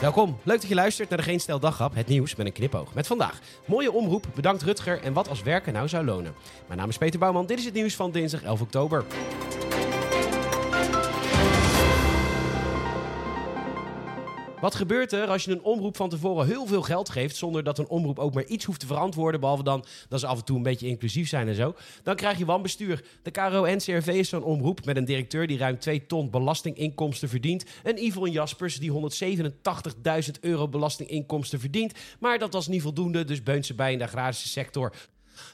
Welkom, leuk dat je luistert naar de Geen Stel Daghap, het nieuws met een knipoog. Met vandaag, mooie omroep, bedankt Rutger en wat als werken nou zou lonen. Mijn naam is Peter Bouwman, dit is het nieuws van dinsdag 11 oktober. Wat gebeurt er als je een omroep van tevoren heel veel geld geeft, zonder dat een omroep ook maar iets hoeft te verantwoorden, behalve dan dat ze af en toe een beetje inclusief zijn en zo? Dan krijg je wanbestuur. De KRO-NCRV is zo'n omroep met een directeur die ruim 2 ton belastinginkomsten verdient. Een Yvonne Jaspers die 187.000 euro belastinginkomsten verdient. Maar dat was niet voldoende, dus beunt ze bij in de agrarische sector.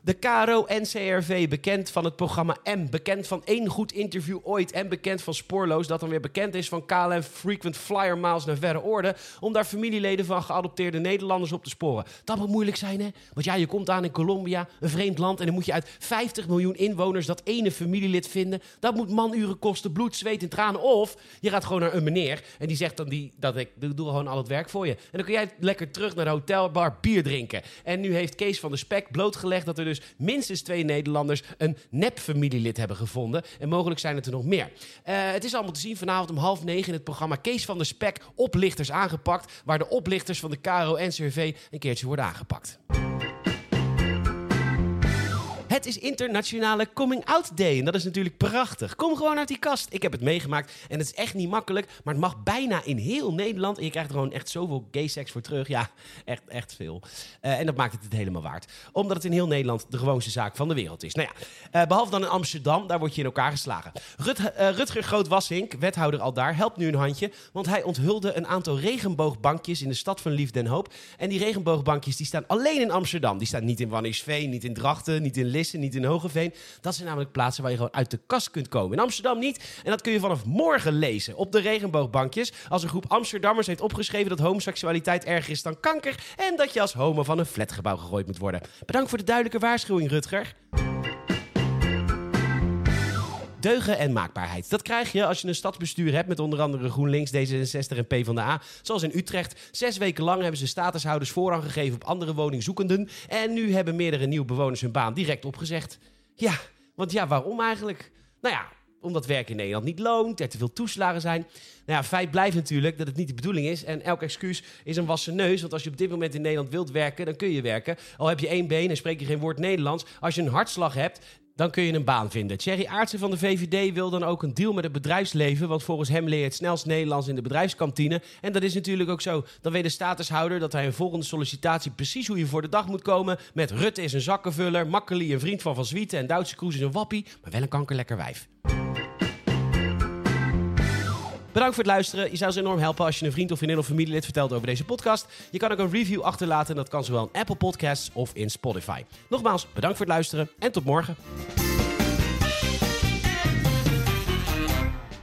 De KRO-NCRV, bekend van het programma M, bekend van één goed interview ooit en bekend van Spoorloos, dat dan weer bekend is van KLM Frequent Flyer Miles naar verre orde, om daar familieleden van geadopteerde Nederlanders op te sporen. Dat moet moeilijk zijn, hè? Want ja, je komt aan in Colombia, een vreemd land, en dan moet je uit 50 miljoen inwoners dat ene familielid vinden. Dat moet manuren kosten, bloed, zweet en tranen. Of je gaat gewoon naar een meneer en die zegt dan die, dat ik doe gewoon al het werk voor je. En dan kun jij lekker terug naar de hotelbar bier drinken. En nu heeft Kees van de Spek blootgelegd dat dat er dus minstens twee Nederlanders een nep-familielid hebben gevonden. En mogelijk zijn het er nog meer. Uh, het is allemaal te zien vanavond om half negen in het programma Kees van der Spek Oplichters aangepakt. Waar de oplichters van de KRO-NCRV een keertje worden aangepakt. Het is Internationale Coming Out Day. En dat is natuurlijk prachtig. Kom gewoon uit die kast. Ik heb het meegemaakt. En het is echt niet makkelijk. Maar het mag bijna in heel Nederland. En je krijgt er gewoon echt zoveel gay seks voor terug. Ja, echt, echt veel. Uh, en dat maakt het het helemaal waard. Omdat het in heel Nederland de gewoonste zaak van de wereld is. Nou ja, uh, behalve dan in Amsterdam. Daar word je in elkaar geslagen. Rut, uh, Rutger Groot-Wassink, wethouder al daar, helpt nu een handje. Want hij onthulde een aantal regenboogbankjes in de stad van Liefde en Hoop. En die regenboogbankjes die staan alleen in Amsterdam. Die staan niet in Wannersveen, niet in Drachten, niet in Niet in Hogeveen. Dat zijn namelijk plaatsen waar je gewoon uit de kast kunt komen. In Amsterdam niet. En dat kun je vanaf morgen lezen op de regenboogbankjes. Als een groep Amsterdammers heeft opgeschreven dat homoseksualiteit erger is dan kanker. En dat je als homo van een flatgebouw gegooid moet worden. Bedankt voor de duidelijke waarschuwing, Rutger. Deugen en maakbaarheid. Dat krijg je als je een stadsbestuur hebt met onder andere GroenLinks, D66 en PvdA. Zoals in Utrecht. Zes weken lang hebben ze statushouders voorrang gegeven op andere woningzoekenden. En nu hebben meerdere nieuwe bewoners hun baan direct opgezegd. Ja, want ja, waarom eigenlijk? Nou ja, omdat werk in Nederland niet loont, er te veel toeslagen zijn. Nou ja, feit blijft natuurlijk dat het niet de bedoeling is. En elk excuus is een wassen neus. Want als je op dit moment in Nederland wilt werken, dan kun je werken. Al heb je één been en spreek je geen woord Nederlands. Als je een hartslag hebt, dan kun je een baan vinden. Thierry Aartsen van de VVD wil dan ook een deal met het bedrijfsleven. Want volgens hem leer je het snelst Nederlands in de bedrijfskantine. En dat is natuurlijk ook zo. Dan weet de statushouder dat hij een volgende sollicitatie precies hoe je voor de dag moet komen. Met Rutte is een zakkenvuller, Makkeli een vriend van Van Zwieten en Duitse Kroes is een wappie. Maar wel een kankerlekker wijf. Bedankt voor het luisteren. Je zou ze enorm helpen als je een vriend of vriendin of familielid vertelt over deze podcast. Je kan ook een review achterlaten en dat kan zowel in Apple Podcasts of in Spotify. Nogmaals, bedankt voor het luisteren en tot morgen.